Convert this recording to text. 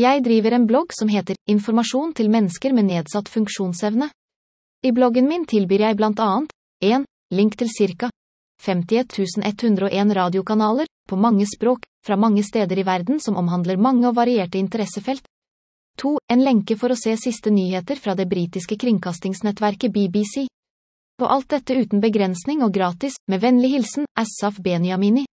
Jeg driver en blogg som heter Informasjon til mennesker med nedsatt funksjonsevne. I bloggen min tilbyr jeg blant annet 1. Link til ca. 51 101 radiokanaler, på mange språk, fra mange steder i verden som omhandler mange og varierte interessefelt. 2. En lenke for å se siste nyheter fra det britiske kringkastingsnettverket BBC. Og alt dette uten begrensning og gratis, med vennlig hilsen, Assaf Beniamini.